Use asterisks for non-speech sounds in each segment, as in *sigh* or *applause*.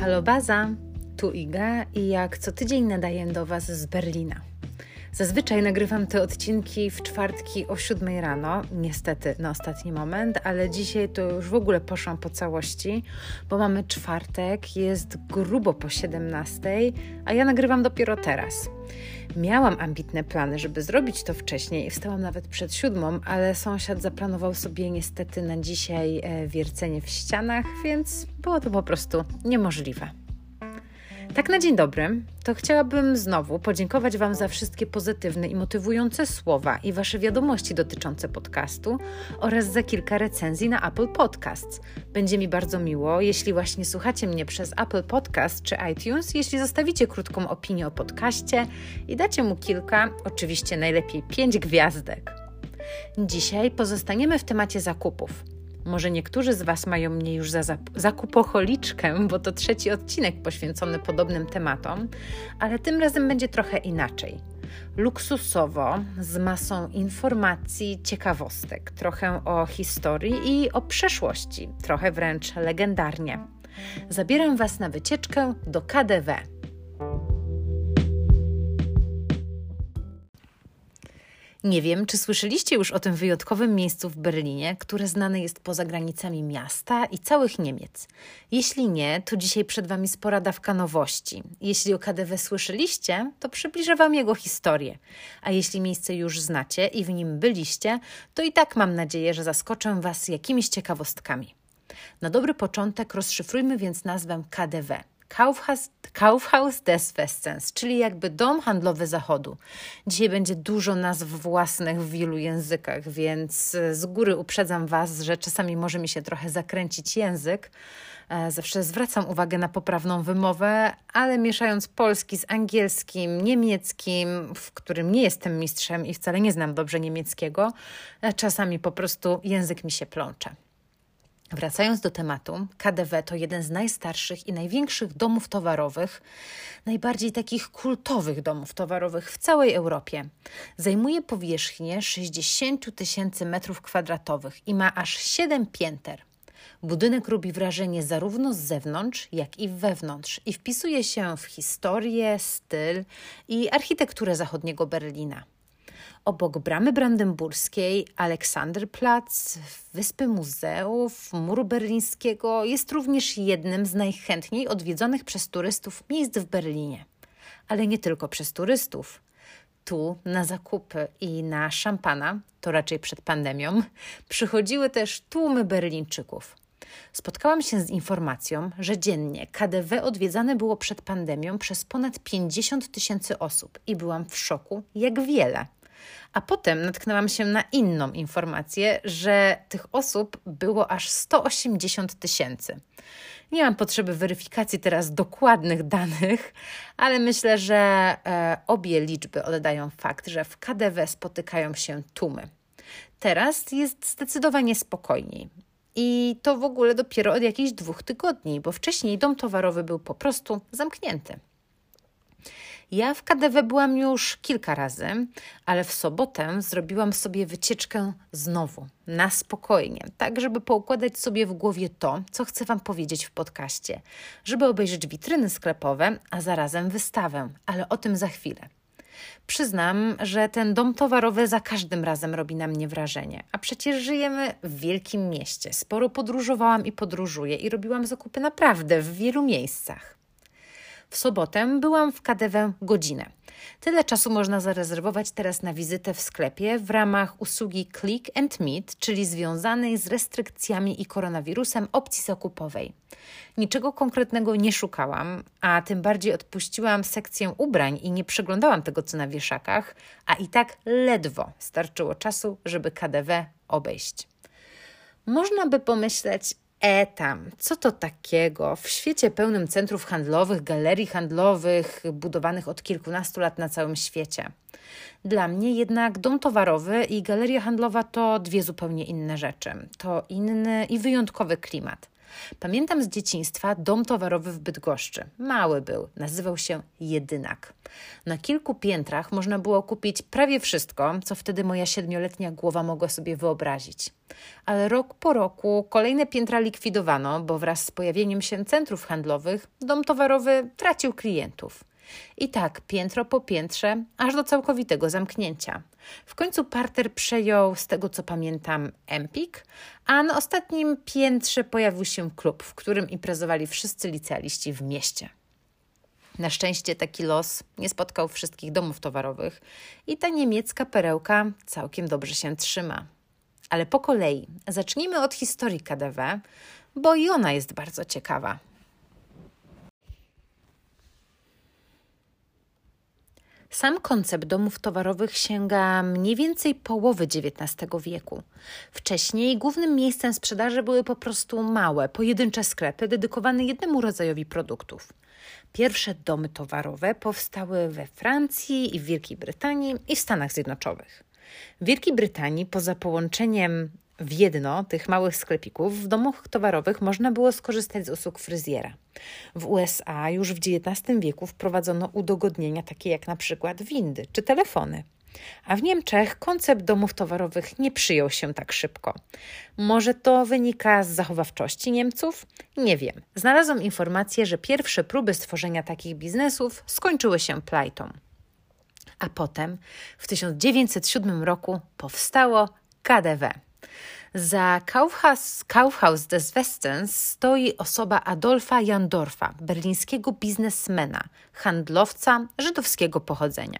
Halo Baza, tu Iga i jak co tydzień nadaję do Was z Berlina. Zazwyczaj nagrywam te odcinki w czwartki o 7 rano, niestety na ostatni moment, ale dzisiaj to już w ogóle poszłam po całości, bo mamy czwartek, jest grubo po 17, a ja nagrywam dopiero teraz. Miałam ambitne plany, żeby zrobić to wcześniej. Wstałam nawet przed siódmą, ale sąsiad zaplanował sobie niestety na dzisiaj e, wiercenie w ścianach, więc było to po prostu niemożliwe. Tak na dzień dobry, to chciałabym znowu podziękować Wam za wszystkie pozytywne i motywujące słowa i Wasze wiadomości dotyczące podcastu oraz za kilka recenzji na Apple Podcasts. Będzie mi bardzo miło, jeśli właśnie słuchacie mnie przez Apple Podcast czy iTunes, jeśli zostawicie krótką opinię o podcaście i dacie mu kilka, oczywiście najlepiej pięć gwiazdek. Dzisiaj pozostaniemy w temacie zakupów. Może niektórzy z Was mają mnie już za zakupocholiczkę, bo to trzeci odcinek poświęcony podobnym tematom, ale tym razem będzie trochę inaczej. Luksusowo, z masą informacji, ciekawostek, trochę o historii i o przeszłości, trochę wręcz legendarnie. Zabieram Was na wycieczkę do KDW. Nie wiem, czy słyszeliście już o tym wyjątkowym miejscu w Berlinie, które znane jest poza granicami miasta i całych Niemiec. Jeśli nie, to dzisiaj przed Wami spora dawka nowości. Jeśli o KDW słyszeliście, to przybliżę Wam jego historię. A jeśli miejsce już znacie i w nim byliście, to i tak mam nadzieję, że zaskoczę Was jakimiś ciekawostkami. Na dobry początek rozszyfrujmy więc nazwę KDW. Kaufhaus, Kaufhaus des Westens, czyli jakby dom handlowy Zachodu. Dzisiaj będzie dużo nazw własnych w wielu językach, więc z góry uprzedzam Was, że czasami może mi się trochę zakręcić język. E, zawsze zwracam uwagę na poprawną wymowę, ale mieszając polski z angielskim, niemieckim, w którym nie jestem mistrzem i wcale nie znam dobrze niemieckiego, e, czasami po prostu język mi się plącze. Wracając do tematu, KDW to jeden z najstarszych i największych domów towarowych, najbardziej takich kultowych domów towarowych w całej Europie. Zajmuje powierzchnię 60 tysięcy metrów kwadratowych i ma aż 7 pięter. Budynek robi wrażenie zarówno z zewnątrz, jak i wewnątrz i wpisuje się w historię, styl i architekturę zachodniego Berlina. Obok bramy brandenburskiej, Aleksanderplatz, Wyspy Muzeów, Muru Berlińskiego jest również jednym z najchętniej odwiedzonych przez turystów miejsc w Berlinie. Ale nie tylko przez turystów. Tu na zakupy i na szampana, to raczej przed pandemią, przychodziły też tłumy Berlińczyków. Spotkałam się z informacją, że dziennie KDW odwiedzane było przed pandemią przez ponad 50 tysięcy osób i byłam w szoku, jak wiele. A potem natknęłam się na inną informację, że tych osób było aż 180 tysięcy. Nie mam potrzeby weryfikacji teraz dokładnych danych, ale myślę, że e, obie liczby oddają fakt, że w KDW spotykają się tłumy. Teraz jest zdecydowanie spokojniej. I to w ogóle dopiero od jakichś dwóch tygodni, bo wcześniej dom towarowy był po prostu zamknięty. Ja w KDW byłam już kilka razy, ale w sobotę zrobiłam sobie wycieczkę znowu, na spokojnie, tak żeby poukładać sobie w głowie to, co chcę Wam powiedzieć w podcaście, żeby obejrzeć witryny sklepowe, a zarazem wystawę, ale o tym za chwilę. Przyznam, że ten dom towarowy za każdym razem robi na mnie wrażenie, a przecież żyjemy w wielkim mieście. Sporo podróżowałam i podróżuję i robiłam zakupy naprawdę w wielu miejscach. W sobotę byłam w KDW godzinę. Tyle czasu można zarezerwować teraz na wizytę w sklepie w ramach usługi Click and Meet, czyli związanej z restrykcjami i koronawirusem opcji zakupowej. Niczego konkretnego nie szukałam, a tym bardziej odpuściłam sekcję ubrań i nie przeglądałam tego, co na wieszakach, a i tak ledwo starczyło czasu, żeby KDW obejść. Można by pomyśleć, E tam, co to takiego? W świecie pełnym centrów handlowych, galerii handlowych, budowanych od kilkunastu lat na całym świecie. Dla mnie jednak dom towarowy i galeria handlowa to dwie zupełnie inne rzeczy. To inny i wyjątkowy klimat. Pamiętam z dzieciństwa dom towarowy w Bydgoszczy. Mały był, nazywał się Jedynak. Na kilku piętrach można było kupić prawie wszystko, co wtedy moja siedmioletnia głowa mogła sobie wyobrazić. Ale rok po roku kolejne piętra likwidowano, bo wraz z pojawieniem się centrów handlowych dom towarowy tracił klientów. I tak piętro po piętrze, aż do całkowitego zamknięcia. W końcu parter przejął, z tego co pamiętam, Empik, a na ostatnim piętrze pojawił się klub, w którym imprezowali wszyscy licealiści w mieście. Na szczęście taki los nie spotkał wszystkich domów towarowych i ta niemiecka perełka całkiem dobrze się trzyma. Ale po kolei zacznijmy od historii KDW, bo i ona jest bardzo ciekawa. Sam koncept domów towarowych sięga mniej więcej połowy XIX wieku. Wcześniej głównym miejscem sprzedaży były po prostu małe, pojedyncze sklepy dedykowane jednemu rodzajowi produktów. Pierwsze domy towarowe powstały we Francji i w Wielkiej Brytanii i w Stanach Zjednoczonych. W Wielkiej Brytanii poza połączeniem w jedno tych małych sklepików w domach towarowych można było skorzystać z usług fryzjera. W USA już w XIX wieku wprowadzono udogodnienia takie jak na przykład windy czy telefony. A w Niemczech koncept domów towarowych nie przyjął się tak szybko. Może to wynika z zachowawczości Niemców? Nie wiem. Znalazłam informację, że pierwsze próby stworzenia takich biznesów skończyły się plajtą. A potem w 1907 roku powstało KDW. Za Kaufhaus, Kaufhaus des Westens stoi osoba Adolfa Jandorfa, berlińskiego biznesmena, handlowca żydowskiego pochodzenia.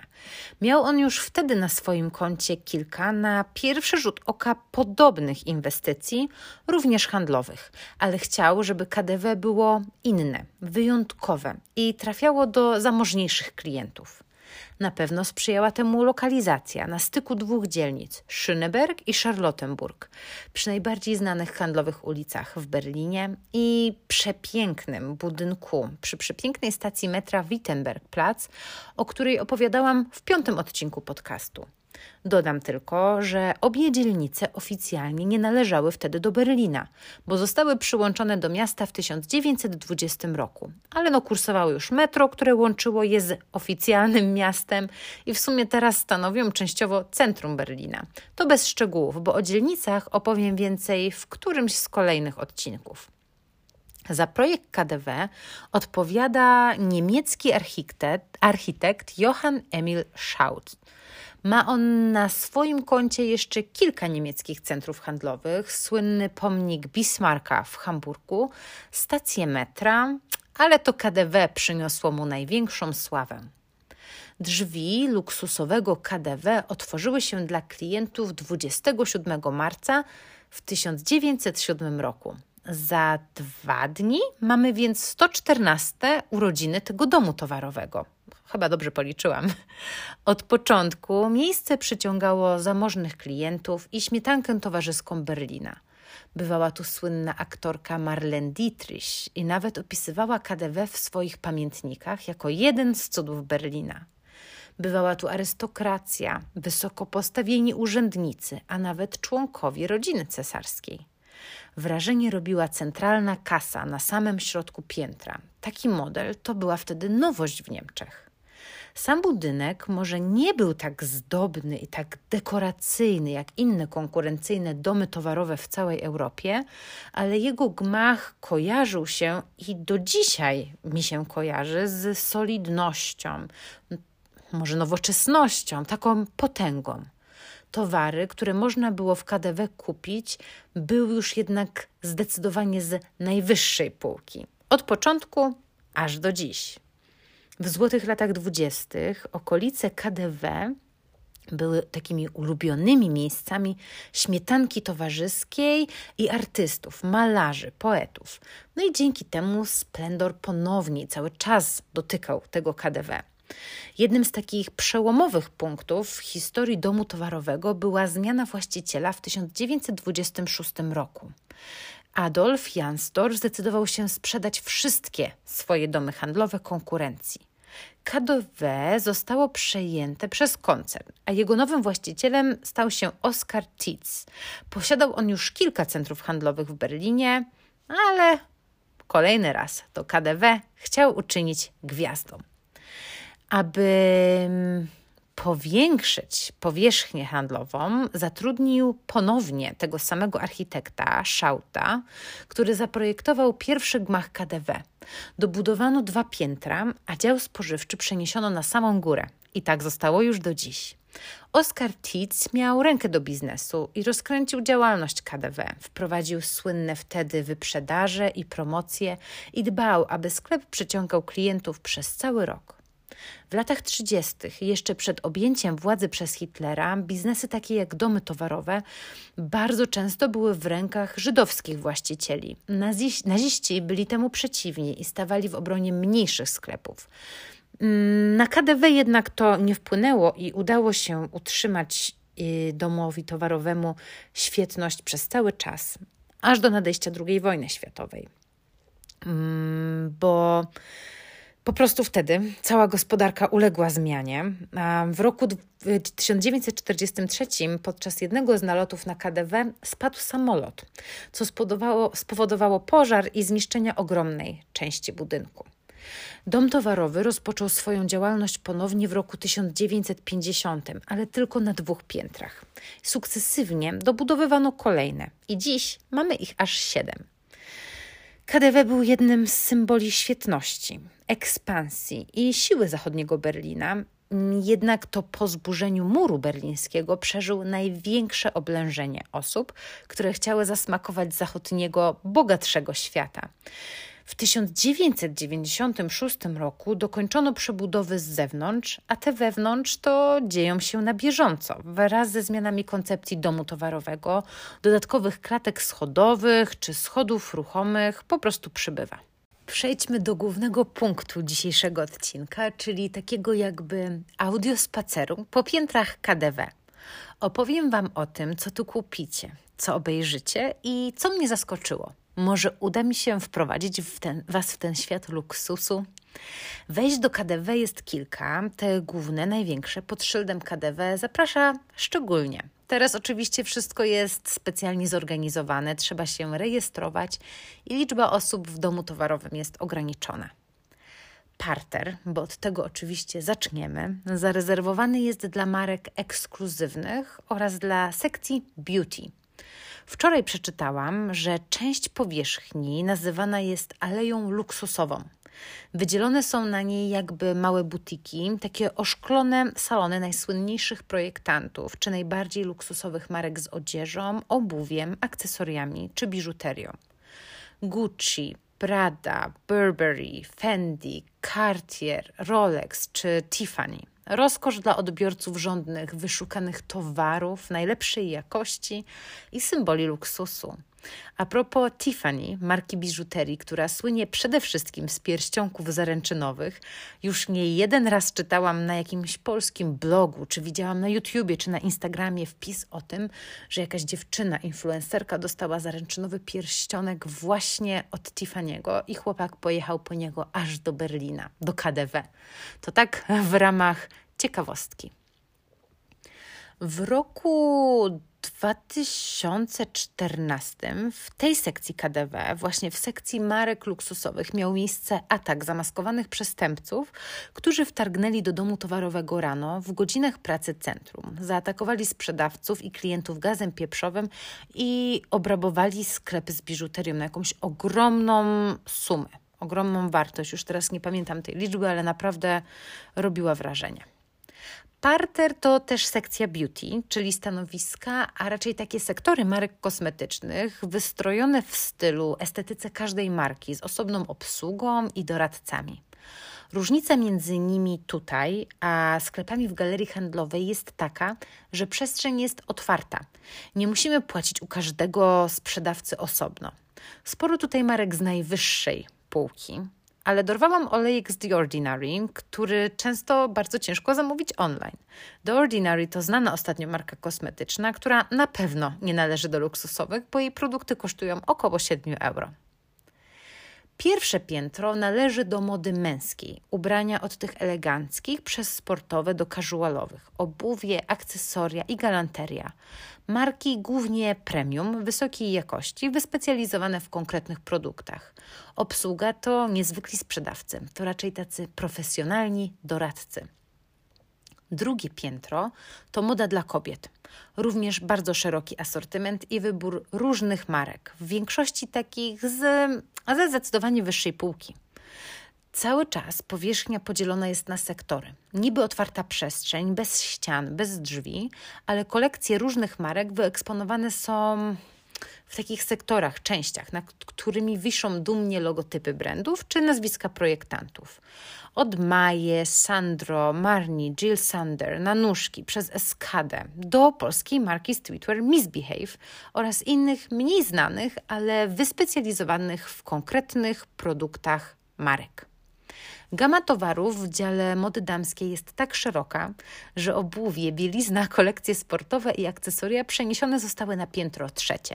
Miał on już wtedy na swoim koncie kilka na pierwszy rzut oka podobnych inwestycji, również handlowych, ale chciał, żeby KDW było inne, wyjątkowe i trafiało do zamożniejszych klientów. Na pewno sprzyjała temu lokalizacja na styku dwóch dzielnic Schöneberg i Charlottenburg, przy najbardziej znanych handlowych ulicach w Berlinie i przepięknym budynku przy przepięknej stacji metra Wittenbergplatz, o której opowiadałam w piątym odcinku podcastu. Dodam tylko, że obie dzielnice oficjalnie nie należały wtedy do Berlina, bo zostały przyłączone do miasta w 1920 roku. Ale no kursowało już metro, które łączyło je z oficjalnym *laughs* miastem i w sumie teraz stanowią częściowo centrum Berlina. To bez szczegółów, bo o dzielnicach opowiem więcej w którymś z kolejnych odcinków. Za projekt KDW odpowiada niemiecki architekt, architekt Johann Emil Schaut. Ma on na swoim koncie jeszcze kilka niemieckich centrów handlowych, słynny pomnik Bismarcka w Hamburgu, stację metra, ale to KDW przyniosło mu największą sławę. Drzwi luksusowego KDW otworzyły się dla klientów 27 marca w 1907 roku. Za dwa dni mamy więc 114 urodziny tego domu towarowego. Chyba dobrze policzyłam. *laughs* Od początku miejsce przyciągało zamożnych klientów i śmietankę towarzyską Berlina. Bywała tu słynna aktorka Marlene Dietrich i nawet opisywała KDW w swoich pamiętnikach jako jeden z cudów Berlina. Bywała tu arystokracja, wysoko postawieni urzędnicy, a nawet członkowie rodziny cesarskiej. Wrażenie robiła centralna kasa na samym środku piętra. Taki model to była wtedy nowość w Niemczech. Sam budynek może nie był tak zdobny i tak dekoracyjny jak inne konkurencyjne domy towarowe w całej Europie, ale jego gmach kojarzył się i do dzisiaj mi się kojarzy z solidnością, może nowoczesnością, taką potęgą. Towary, które można było w KDW kupić, były już jednak zdecydowanie z najwyższej półki. Od początku aż do dziś. W złotych latach dwudziestych okolice KDW były takimi ulubionymi miejscami śmietanki towarzyskiej i artystów, malarzy, poetów. No i dzięki temu splendor ponownie cały czas dotykał tego KDW. Jednym z takich przełomowych punktów w historii domu towarowego była zmiana właściciela w 1926 roku. Adolf Jansdorf zdecydował się sprzedać wszystkie swoje domy handlowe konkurencji. KDW zostało przejęte przez koncern, a jego nowym właścicielem stał się Oskar Tietz. Posiadał on już kilka centrów handlowych w Berlinie, ale kolejny raz to KDW chciał uczynić gwiazdą. Aby powiększyć powierzchnię handlową, zatrudnił ponownie tego samego architekta, Szauta, który zaprojektował pierwszy gmach KDW. Dobudowano dwa piętra, a dział spożywczy przeniesiono na samą górę. I tak zostało już do dziś. Oskar Tietz miał rękę do biznesu i rozkręcił działalność KDW. Wprowadził słynne wtedy wyprzedaże i promocje i dbał, aby sklep przyciągał klientów przez cały rok. W latach 30., jeszcze przed objęciem władzy przez Hitlera, biznesy takie jak domy towarowe bardzo często były w rękach żydowskich właścicieli. naziści byli temu przeciwni i stawali w obronie mniejszych sklepów. Mm, na KDW jednak to nie wpłynęło i udało się utrzymać y, domowi towarowemu świetność przez cały czas, aż do nadejścia II wojny światowej. Mm, bo po prostu wtedy cała gospodarka uległa zmianie. W roku 1943 podczas jednego z nalotów na KDW spadł samolot, co spowodowało, pożar i zniszczenia ogromnej części budynku. Dom towarowy rozpoczął swoją działalność ponownie w roku 1950, ale tylko na dwóch piętrach. Sukcesywnie dobudowywano kolejne i dziś mamy ich aż siedem. KDW był jednym z symboli świetności, ekspansji i siły zachodniego Berlina, jednak to po zburzeniu muru berlińskiego przeżył największe oblężenie osób, które chciały zasmakować zachodniego, bogatszego świata. W 1996 roku dokończono przebudowy z zewnątrz, a te wewnątrz to dzieją się na bieżąco, wraz ze zmianami koncepcji domu towarowego, dodatkowych klatek schodowych czy schodów ruchomych po prostu przybywa. Przejdźmy do głównego punktu dzisiejszego odcinka, czyli takiego jakby audiospaceru po piętrach KDW. Opowiem Wam o tym, co tu kupicie, co obejrzycie i co mnie zaskoczyło. Może uda mi się wprowadzić w ten, Was w ten świat luksusu? Wejść do KDW jest kilka, te główne, największe pod szyldem KDW zaprasza szczególnie. Teraz oczywiście wszystko jest specjalnie zorganizowane, trzeba się rejestrować i liczba osób w domu towarowym jest ograniczona. Parter, bo od tego oczywiście zaczniemy, zarezerwowany jest dla marek ekskluzywnych oraz dla sekcji beauty – Wczoraj przeczytałam, że część powierzchni nazywana jest aleją luksusową. Wydzielone są na niej jakby małe butiki, takie oszklone salony najsłynniejszych projektantów czy najbardziej luksusowych marek z odzieżą, obuwiem, akcesoriami czy biżuterią. Gucci, Prada, Burberry, Fendi, Cartier, Rolex czy Tiffany – Rozkosz dla odbiorców żądnych wyszukanych towarów najlepszej jakości i symboli luksusu. A propos Tiffany, marki biżuterii, która słynie przede wszystkim z pierścionków zaręczynowych, już nie jeden raz czytałam na jakimś polskim blogu, czy widziałam na YouTubie, czy na Instagramie wpis o tym, że jakaś dziewczyna, influencerka dostała zaręczynowy pierścionek właśnie od Tiffany'ego i chłopak pojechał po niego aż do Berlina, do KDW. To tak w ramach ciekawostki. W roku 2014 w tej sekcji KDW, właśnie w sekcji marek luksusowych, miał miejsce atak zamaskowanych przestępców, którzy wtargnęli do domu towarowego rano w godzinach pracy centrum. Zaatakowali sprzedawców i klientów gazem pieprzowym i obrabowali sklepy z biżuterią na jakąś ogromną sumę, ogromną wartość. Już teraz nie pamiętam tej liczby, ale naprawdę robiła wrażenie. Parter to też sekcja beauty, czyli stanowiska, a raczej takie sektory marek kosmetycznych, wystrojone w stylu estetyce każdej marki, z osobną obsługą i doradcami. Różnica między nimi tutaj, a sklepami w galerii handlowej jest taka, że przestrzeń jest otwarta. Nie musimy płacić u każdego sprzedawcy osobno. Sporo tutaj marek z najwyższej półki, ale dorwałam olejek z The Ordinary, który często bardzo ciężko zamówić online. The Ordinary to znana ostatnio marka kosmetyczna, która na pewno nie należy do luksusowych, bo jej produkty kosztują około 7 euro. Pierwsze piętro należy do mody męskiej, ubrania od tych eleganckich przez sportowe do casualowych, obuwie, akcesoria i galanteria. Marki głównie premium, wysokiej jakości, wyspecjalizowane w konkretnych produktach. Obsługa to niezwykli sprzedawcy, to raczej tacy profesjonalni doradcy. Drugie piętro to moda dla kobiet. Również bardzo szeroki asortyment i wybór różnych marek, w większości takich z, ze zdecydowanie wyższej półki. Cały czas powierzchnia podzielona jest na sektory. Niby otwarta przestrzeń, bez ścian, bez drzwi, ale kolekcje różnych marek wyeksponowane są w takich sektorach, częściach, nad którymi wiszą dumnie logotypy brandów czy nazwiska projektantów. Od Maje, Sandro, Marni, Jill Sander, Nanuszki, przez Eskadę do polskiej marki streetwear Misbehave oraz innych mniej znanych, ale wyspecjalizowanych w konkretnych produktach marek. Gama towarów w dziale mody damskiej jest tak szeroka, że obuwie, bielizna, kolekcje sportowe i akcesoria przeniesione zostały na piętro trzecie.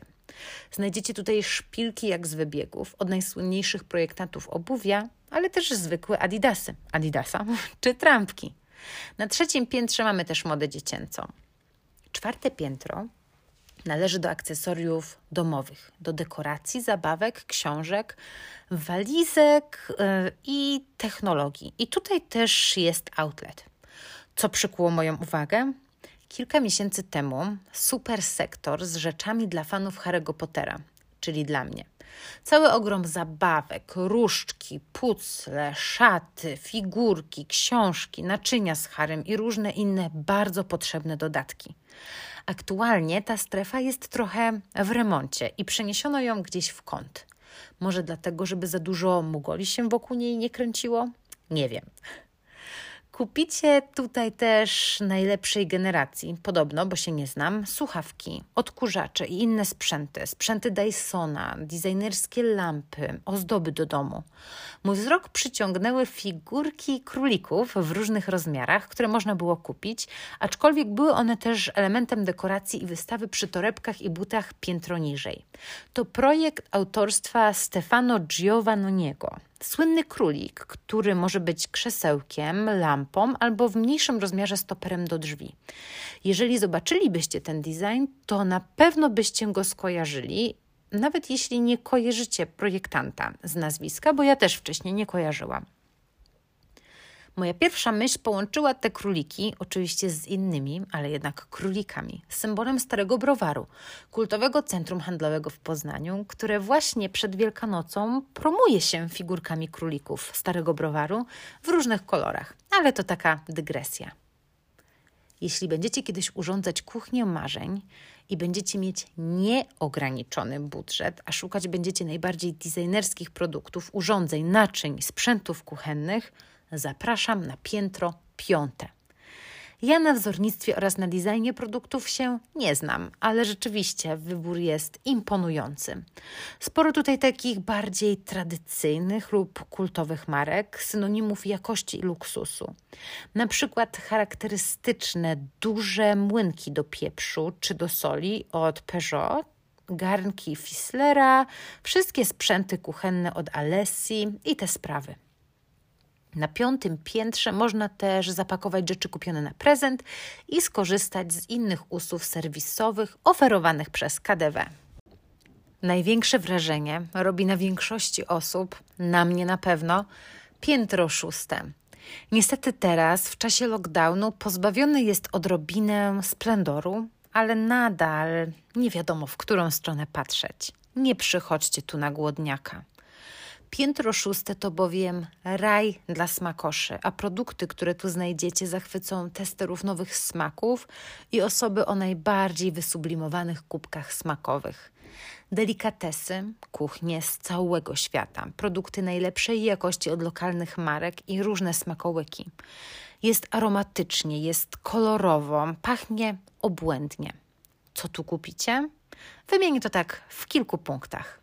Znajdziecie tutaj szpilki jak z wybiegów, od najsłynniejszych projektantów obuwia, ale też zwykłe adidasy, adidasa *laughs* czy trampki. Na trzecim piętrze mamy też modę dziecięcą. Czwarte piętro należy do akcesoriów domowych, do dekoracji, zabawek, książek, walizek yy, i technologii. I tutaj też jest outlet. Co przykuło moją uwagę? Kilka miesięcy temu super sektor z rzeczami dla fanów Harry'ego Pottera, czyli dla mnie. Cały ogrom zabawek, różdżki, pucle, szaty, figurki, książki, naczynia z harem i różne inne bardzo potrzebne dodatki. Aktualnie ta strefa jest trochę w remoncie i przeniesiono ją gdzieś w kąt. Może dlatego, żeby za dużo mugoli się wokół niej nie kręciło? Nie wiem. Kupicie tutaj też najlepszej generacji, podobno, bo się nie znam, słuchawki, odkurzacze i inne sprzęty, sprzęty Dysona, designerskie lampy, ozdoby do domu. Mój wzrok przyciągnęły figurki królików w różnych rozmiarach, które można było kupić, aczkolwiek były one też elementem dekoracji i wystawy przy torebkach i butach piętro niżej. To projekt autorstwa Stefano Giovannoniego. Słynny królik, który może być krzesełkiem, lampą albo w mniejszym rozmiarze stoperem do drzwi. Jeżeli zobaczylibyście ten design, to na pewno byście go skojarzyli, nawet jeśli nie kojarzycie projektanta z nazwiska, bo ja też wcześniej nie kojarzyłam. Moja pierwsza myśl połączyła te króliki, oczywiście z innymi, ale jednak królikami, symbolem Starego Browaru, kultowego centrum handlowego w Poznaniu, które właśnie przed Wielkanocą promuje się figurkami królików Starego Browaru w różnych kolorach, ale to taka dygresja. Jeśli będziecie kiedyś urządzać kuchnię marzeń i będziecie mieć nieograniczony budżet, a szukać będziecie najbardziej designerskich produktów, urządzeń, naczyń, sprzętów kuchennych – zapraszam na piętro piąte. Ja na wzornictwie oraz na designie produktów się nie znam, ale rzeczywiście wybór jest imponujący. Sporo tutaj takich bardziej tradycyjnych lub kultowych marek, synonimów jakości i luksusu. Na przykład charakterystyczne duże młynki do pieprzu czy do soli od Peugeot, garnki Fislera, wszystkie sprzęty kuchenne od Alessi i te sprawy. Na piątym piętrze można też zapakować rzeczy kupione na prezent i skorzystać z innych usług serwisowych oferowanych przez KDW. Największe wrażenie robi na większości osób, na mnie na pewno, piętro szóste. Niestety teraz, w czasie lockdownu, pozbawiony jest odrobinę splendoru, ale nadal nie wiadomo, w którą stronę patrzeć. Nie przychodźcie tu na głodniaka. Piętro szóste to bowiem raj dla smakoszy, a produkty, które tu znajdziecie, zachwycą testerów nowych smaków i osoby o najbardziej wysublimowanych kubkach smakowych. Delikatesy, kuchnie z całego świata, produkty najlepszej jakości od lokalnych marek i różne smakołyki. Jest aromatycznie, jest kolorowo, pachnie obłędnie. Co tu kupicie? Wymienię to tak w kilku punktach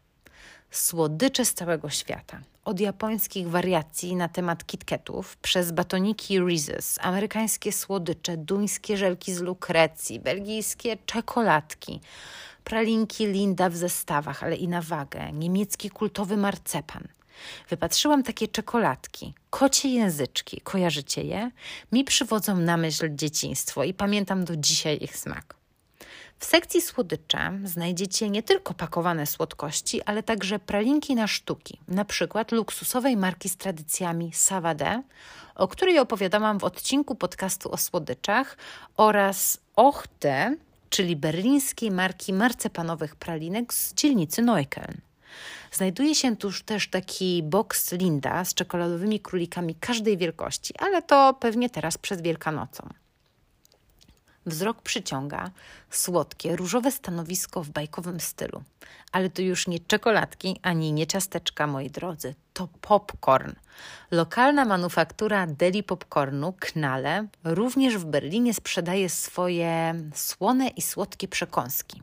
słodycze z całego świata. Od japońskich wariacji na temat kitketów, przez batoniki Reese's, amerykańskie słodycze, duńskie żelki z lukrecji, belgijskie czekoladki, pralinki Linda w zestawach, ale i na wagę, niemiecki kultowy marcepan. wypatrzyłam takie czekoladki, kocie języczki. Kojarzycie je? Mi przywodzą na myśl dzieciństwo i pamiętam do dzisiaj ich smak. W sekcji słodycze znajdziecie nie tylko pakowane słodkości, ale także pralinki na sztuki, na przykład luksusowej marki z tradycjami Savade, o której opowiadałam w odcinku podcastu o słodyczach, oraz Ochte, czyli berlińskiej marki marcepanowych pralinek z dzielnicy Neukölln. Znajduje się tuż też taki box Linda z czekoladowymi królikami każdej wielkości, ale to pewnie teraz przed Wielkanocą. Wzrok przyciąga słodkie, różowe stanowisko w bajkowym stylu. Ale to już nie czekoladki ani nie ciasteczka, moi drodzy. To popcorn. Lokalna manufaktura deli popcornu, Knale, również w Berlinie sprzedaje swoje słone i słodkie przekąski.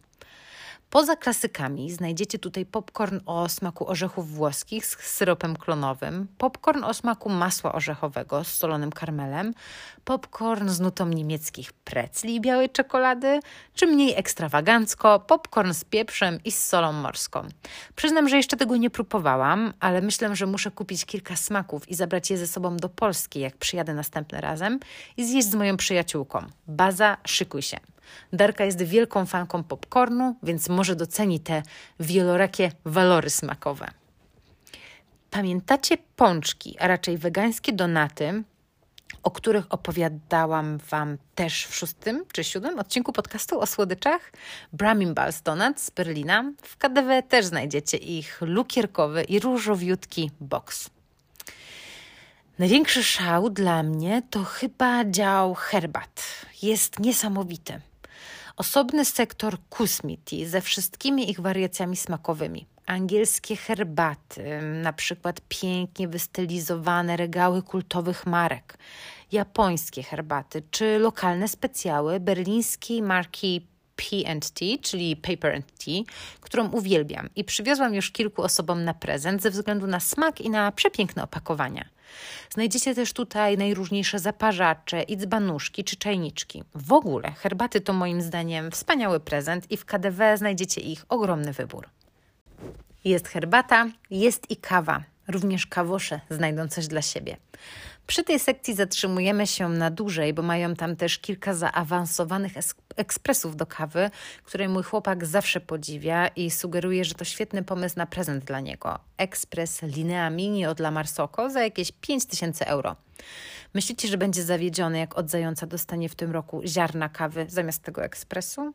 Poza klasykami znajdziecie tutaj popcorn o smaku orzechów włoskich z syropem klonowym, popcorn o smaku masła orzechowego z solonym karmelem, popcorn z nutą niemieckich precli i białej czekolady, czy mniej ekstrawagancko, popcorn z pieprzem i z solą morską. Przyznam, że jeszcze tego nie próbowałam, ale myślę, że muszę kupić kilka smaków i zabrać je ze sobą do Polski, jak przyjadę następnym razem i zjeść z moją przyjaciółką. Baza, szykuj się. Darka jest wielką fanką popcornu, więc może doceni te wielorakie walory smakowe. Pamiętacie pączki, a raczej wegańskie donaty, o których opowiadałam Wam też w szóstym czy siódmym odcinku podcastu o słodyczach? Bramimbal's Donuts z Berlina. W KDW też znajdziecie ich lukierkowy i różowiutki box. Największy szał dla mnie to chyba dział herbat. Jest niesamowity osobny sektor kusmiti ze wszystkimi ich wariacjami smakowymi. Angielskie herbaty, na przykład pięknie wystylizowane regały kultowych marek, japońskie herbaty czy lokalne specjały berlińskiej marki P&T, czyli Paper and Tea, którą uwielbiam i przywiozłam już kilku osobom na prezent ze względu na smak i na przepiękne opakowania. Znajdziecie też tutaj najróżniejsze zaparzacze i dzbanuszki czy czajniczki. W ogóle herbaty to moim zdaniem wspaniały prezent i w KDW znajdziecie ich ogromny wybór. Jest herbata, jest i kawa. Również kawosze znajdą coś dla siebie. Przy tej sekcji zatrzymujemy się na dłużej, bo mają tam też kilka zaawansowanych ekspresów do kawy, które mój chłopak zawsze podziwia i sugeruje, że to świetny pomysł na prezent dla niego. Ekspres Linea Mini od La Marsoko za jakieś 5000 euro. Myślicie, że będzie zawiedziony, jak od zająca dostanie w tym roku ziarna kawy zamiast tego ekspresu?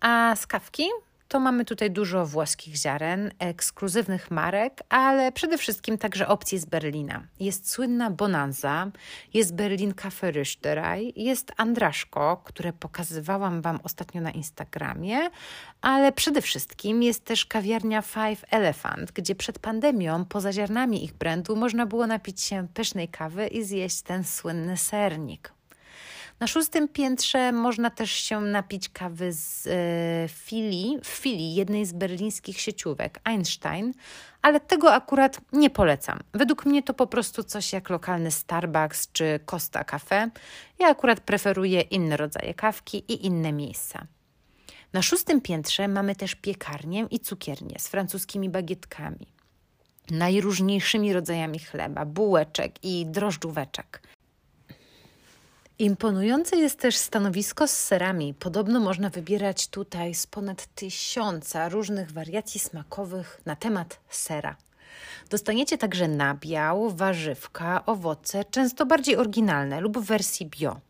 A z kawki to mamy tutaj dużo włoskich ziaren, ekskluzywnych marek, ale przede wszystkim także opcji z Berlina. Jest słynna Bonanza, jest Berlin Café Rüsterei, jest Andraszko, które pokazywałam Wam ostatnio na Instagramie, ale przede wszystkim jest też kawiarnia Five Elephant, gdzie przed pandemią poza ziarnami ich brandu można było napić się pysznej kawy i zjeść ten słynny sernik. Na szóstym piętrze można też się napić kawy z e, filii, w filii jednej z berlińskich sieciówek Einstein, ale tego akurat nie polecam. Według mnie to po prostu coś jak lokalny Starbucks czy Costa Cafe. Ja akurat preferuję inne rodzaje kawki i inne miejsca. Na szóstym piętrze mamy też piekarnię i cukiernię z francuskimi bagietkami, najróżniejszymi rodzajami chleba, bułeczek i drożdżóweczek. Imponujące jest też stanowisko z serami. Podobno można wybierać tutaj z ponad tysiąca różnych wariacji smakowych na temat sera. Dostaniecie także nabiał, warzywka, owoce, często bardziej oryginalne lub w wersji bio.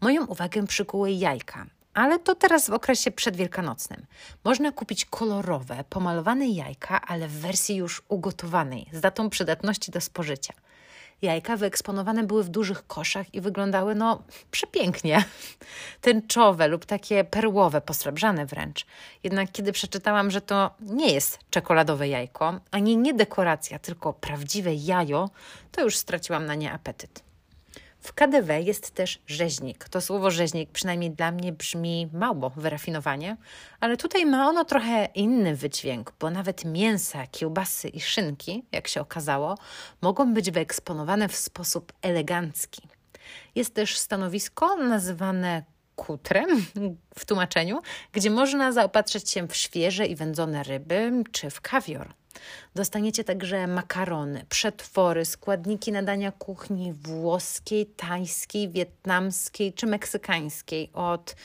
Moją uwagę przykuły jajka, ale to teraz w okresie przedwielkanocnym. Można kupić kolorowe, pomalowane jajka, ale w wersji już ugotowanej, z datą przydatności do spożycia. Jajka wyeksponowane były w dużych koszach i wyglądały no przepięknie. *laughs* Tęczowe lub takie perłowe, posrebrzane wręcz. Jednak kiedy przeczytałam, że to nie jest czekoladowe jajko, ani nie dekoracja, tylko prawdziwe jajo, to już straciłam na nie apetyt. W KDW jest też rzeźnik. To słowo rzeźnik przynajmniej dla mnie brzmi mało wyrafinowanie, ale tutaj ma ono trochę inny wydźwięk, bo nawet mięsa, kiełbasy i szynki, jak się okazało, mogą być wyeksponowane w sposób elegancki. Jest też stanowisko nazywane kutrem w tłumaczeniu, gdzie można zaopatrzyć się w świeże i wędzone ryby czy w kawior. Dostaniecie także makarony, przetwory, składniki nadania kuchni włoskiej, tajskiej, wietnamskiej czy meksykańskiej od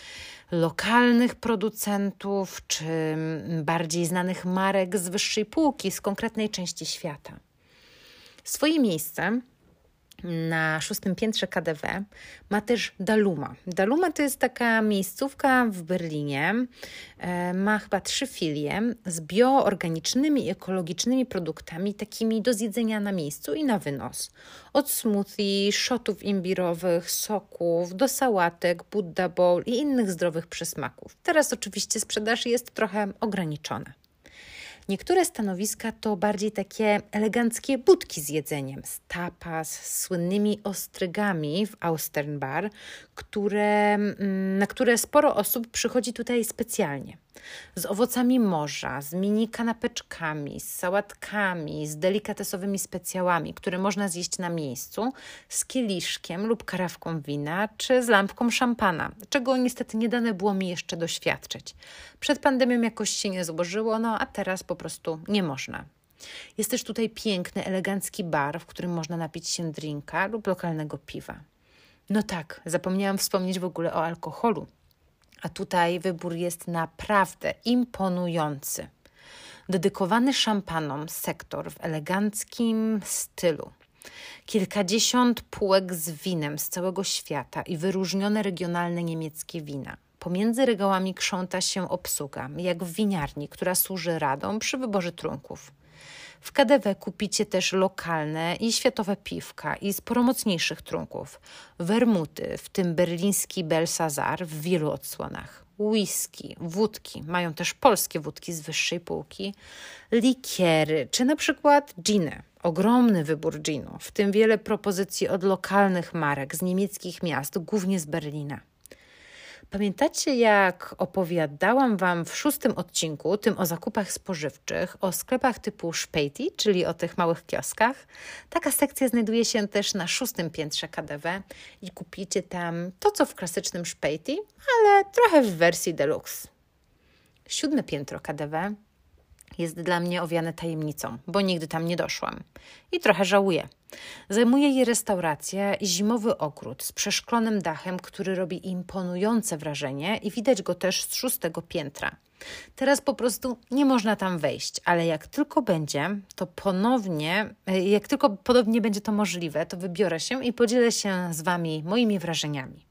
lokalnych producentów czy bardziej znanych marek z wyższej półki, z konkretnej części świata. Swoje miejsce na szóstym piętrze KDW ma też Daluma. Daluma to jest taka miejscówka w Berlinie. E, ma chyba trzy filie z bioorganicznymi i ekologicznymi produktami, takimi do zjedzenia na miejscu i na wynos. Od smoothie, shotów imbirowych, soków, do sałatek, Buddha Bowl i innych zdrowych przysmaków. Teraz oczywiście sprzedaż jest trochę ograniczona. Niektóre stanowiska to bardziej takie eleganckie budki z jedzeniem, z tapas, z słynnymi ostrygami w Austernbar, które, mm, na które sporo osób przychodzi tutaj specjalnie z owocami morza, z mini kanapeczkami, z sałatkami, z delikatesowymi specjałami, które można zjeść na miejscu, z kieliszkiem lub karawką wina, czy z lampką szampana, czego niestety nie dane było mi jeszcze doświadczyć. Przed pandemią jakoś się nie złożyło, no a teraz po prostu nie można. Jest też tutaj piękny, elegancki bar, w którym można napić się drinka lub lokalnego piwa. No tak, zapomniałam wspomnieć w ogóle o alkoholu. A tutaj wybór jest naprawdę imponujący. Dedykowany szampanom sektor w eleganckim stylu. Kilkadziesiąt półek z winem z całego świata i wyróżnione regionalne niemieckie wina. Pomiędzy regałami krząta się obsługa, jak w winiarni, która służy radą przy wyborze trunków. W KDW kupicie też lokalne i światowe piwka i sporo mocniejszych trunków. Wermuty, w tym berliński Belsazar w wielu odsłonach. Whisky, wódki, mają też polskie wódki z wyższej półki, likiery, czy na przykład giny. Ogromny wybór ginu, w tym wiele propozycji od lokalnych marek z niemieckich miast, głównie z Berlina. Pamiętacie, jak opowiadałam Wam w szóstym odcinku, tym o zakupach spożywczych, o sklepach typu Szpejti, czyli o tych małych kioskach? Taka sekcja znajduje się też na szóstym piętrze KDW i kupicie tam to, co w klasycznym Szpejti, ale trochę w wersji deluxe. Siódme piętro KDW jest dla mnie owiane tajemnicą, bo nigdy tam nie doszłam. I trochę żałuję. Zajmuje je restauracja zimowy ogród z przeszklonym dachem, który robi imponujące wrażenie i widać go też z szóstego piętra. Teraz po prostu nie można tam wejść, ale jak tylko będzie, to ponownie, jak tylko podobnie będzie to możliwe, to wybiorę się i podzielę się z Wami moimi wrażeniami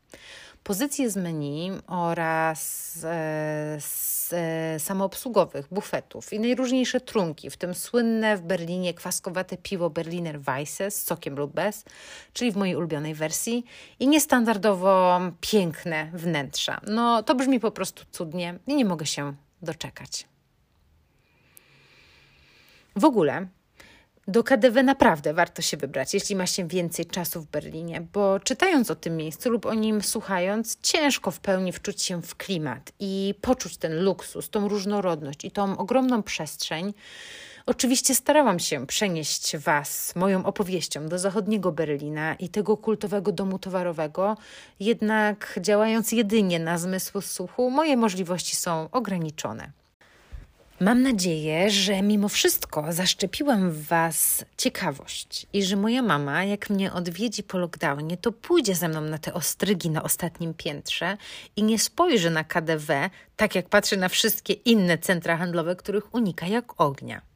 pozycje z menu oraz e, z, e, samoobsługowych bufetów i najróżniejsze trunki, w tym słynne w Berlinie kwaskowate piwo Berliner Weisse z sokiem lub bez, czyli w mojej ulubionej wersji i niestandardowo piękne wnętrza. No to brzmi po prostu cudnie i nie mogę się doczekać. W ogóle do KDW naprawdę warto się wybrać, jeśli ma się więcej czasu w Berlinie, bo czytając o tym miejscu lub o nim słuchając, ciężko w pełni wczuć się w klimat i poczuć ten luksus, tą różnorodność i tą ogromną przestrzeń. Oczywiście starałam się przenieść Was moją opowieścią do zachodniego Berlina i tego kultowego domu towarowego, jednak działając jedynie na zmysł słuchu, moje możliwości są ograniczone. Mam nadzieję, że mimo wszystko zaszczepiłam w Was ciekawość i że moja mama, jak mnie odwiedzi po lockdownie, to pójdzie ze mną na te ostrygi na ostatnim piętrze i nie spojrzy na KDW, tak jak patrzy na wszystkie inne centra handlowe, których unika jak ognia.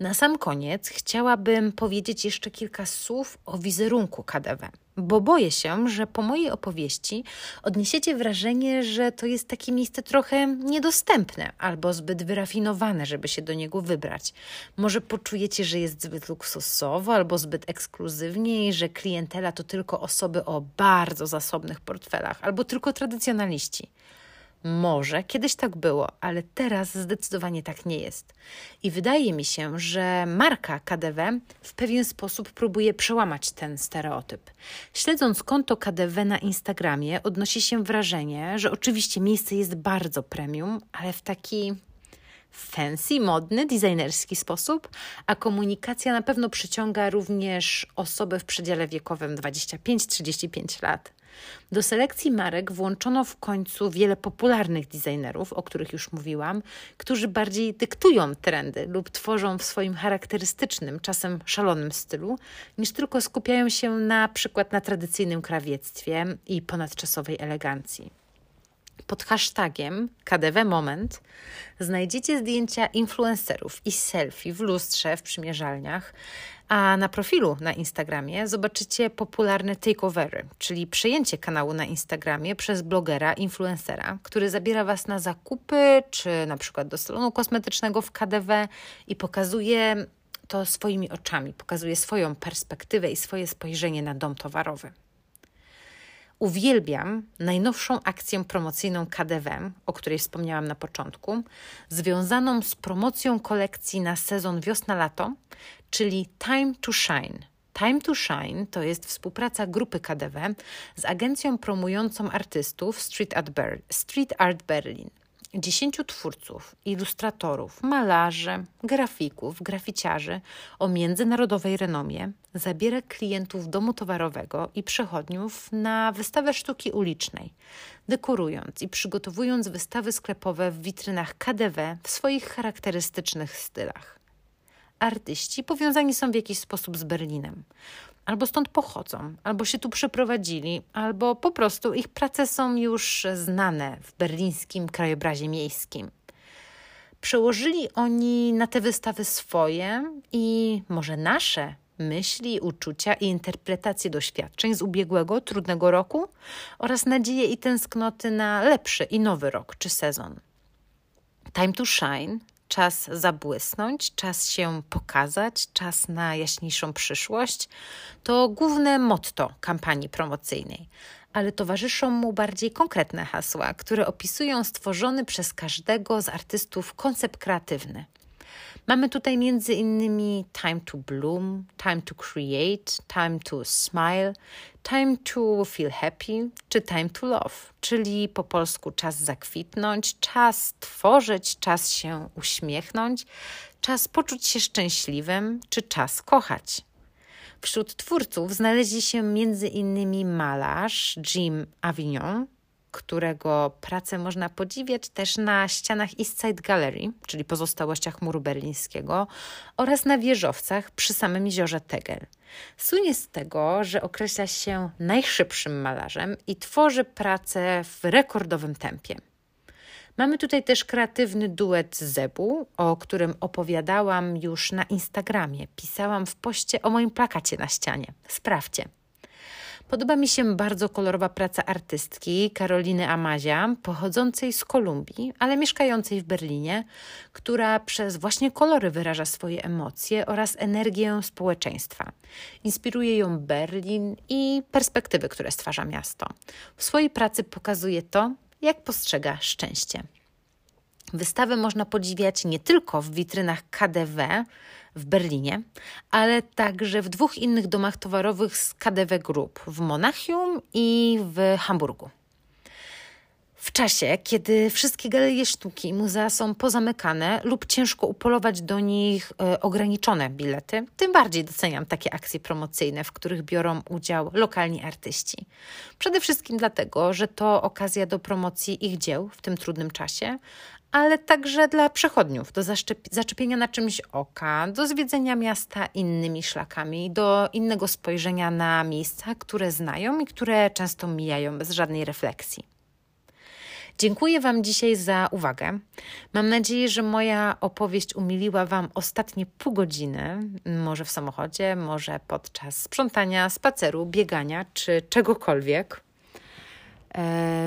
Na sam koniec chciałabym powiedzieć jeszcze kilka słów o wizerunku KDW, bo boję się, że po mojej opowieści odniesiecie wrażenie, że to jest takie miejsce trochę niedostępne albo zbyt wyrafinowane, żeby się do niego wybrać. Może poczujecie, że jest zbyt luksusowo albo zbyt ekskluzywnie i że klientela to tylko osoby o bardzo zasobnych portfelach albo tylko tradycjonaliści. Może kiedyś tak było, ale teraz zdecydowanie tak nie jest. I wydaje mi się, że marka KDW w pewien sposób próbuje przełamać ten stereotyp. Śledząc konto KDW na Instagramie, odnosi się wrażenie, że oczywiście miejsce jest bardzo premium, ale w taki fancy, modny, designerski sposób, a komunikacja na pewno przyciąga również osoby w przedziale wiekowym 25-35 lat. Do selekcji marek włączono w końcu wiele popularnych designerów, o których już mówiłam, którzy bardziej dyktują trendy lub tworzą w swoim charakterystycznym, czasem szalonym stylu, niż tylko skupiają się na przykład na tradycyjnym krawiectwie i ponadczasowej elegancji. Pod hashtagiem KDW Moment znajdziecie zdjęcia influencerów i selfie w lustrze w przymierzalniach, a na profilu na Instagramie zobaczycie popularne takeovery, czyli przejęcie kanału na Instagramie przez blogera, influencera, który zabiera Was na zakupy, czy na przykład do salonu kosmetycznego w KDW i pokazuje to swoimi oczami, pokazuje swoją perspektywę i swoje spojrzenie na dom towarowy. Uwielbiam najnowszą akcję promocyjną KDW, o której wspomniałam na początku, związaną z promocją kolekcji na sezon wiosna-lato, czyli Time to Shine. Time to Shine to jest współpraca grupy KDW z agencją promującą artystów Street Art, Ber Street Art Berlin dziesięciu twórców, ilustratorów, malarzy, grafików, graficiarzy o międzynarodowej renomie zabiera klientów domu towarowego i przechodniów na wystawę sztuki ulicznej, dekorując i przygotowując wystawy sklepowe w witrynach KDW w swoich charakterystycznych stylach. Artyści powiązani są w jakiś sposób z Berlinem albo stąd pochodzą, albo się tu przeprowadzili, albo po prostu ich prace są już znane w berlińskim krajobrazie miejskim. Przełożyli oni na te wystawy swoje i może nasze myśli, uczucia i interpretacje doświadczeń z ubiegłego, trudnego roku oraz nadzieje i tęsknoty na lepszy i nowy rok czy sezon. Time to Shine czas zabłysnąć, czas się pokazać, czas na jaśniejszą przyszłość to główne motto kampanii promocyjnej, ale towarzyszą mu bardziej konkretne hasła, które opisują stworzony przez każdego z artystów koncept kreatywny. Mamy tutaj między innymi time to bloom, time to create, time to smile, time to feel happy czy time to love, czyli po polsku czas zakwitnąć, czas tworzyć, czas się uśmiechnąć, czas poczuć się szczęśliwym czy czas kochać. Wśród twórców znaleźli się między innymi malarz Jim Avignon, którego pracę można podziwiać też na ścianach East Side Gallery, czyli pozostałościach muru berlińskiego, oraz na wieżowcach przy samym jeziorze Tegel. Słynie z tego, że określa się najszybszym malarzem i tworzy pracę w rekordowym tempie. Mamy tutaj też kreatywny duet Zebu, o którym opowiadałam już na Instagramie. Pisałam w poście o moim plakacie na ścianie. Sprawdźcie. Podoba mi się bardzo kolorowa praca artystki Karoliny Amazia, pochodzącej z Kolumbii, ale mieszkającej w Berlinie, która przez właśnie kolory wyraża swoje emocje oraz energię społeczeństwa. Inspiruje ją Berlin i perspektywy, które stwarza miasto. W swojej pracy pokazuje to, jak postrzega szczęście. Wystawę można podziwiać nie tylko w witrynach KDW w Berlinie, ale także w dwóch innych domach towarowych z KDW Group w Monachium i w Hamburgu. W czasie, kiedy wszystkie galerie sztuki i muzea są pozamykane lub ciężko upolować do nich e, ograniczone bilety, tym bardziej doceniam takie akcje promocyjne, w których biorą udział lokalni artyści. Przede wszystkim dlatego, że to okazja do promocji ich dzieł w tym trudnym czasie, ale także dla przechodniów, do zaczepienia na czymś oka, do zwiedzenia miasta innymi szlakami, do innego spojrzenia na miejsca, które znają i które często mijają bez żadnej refleksji. Dziękuję Wam dzisiaj za uwagę. Mam nadzieję, że moja opowieść umiliła Wam ostatnie pół godziny, może w samochodzie, może podczas sprzątania, spaceru, biegania czy czegokolwiek.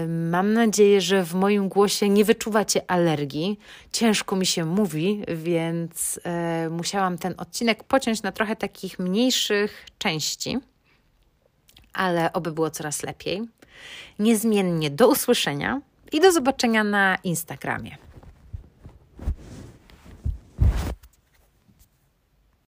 Mam nadzieję, że w moim głosie nie wyczuwacie alergii. Ciężko mi się mówi, więc e, musiałam ten odcinek pociąć na trochę takich mniejszych części, ale oby było coraz lepiej. Niezmiennie do usłyszenia i do zobaczenia na Instagramie.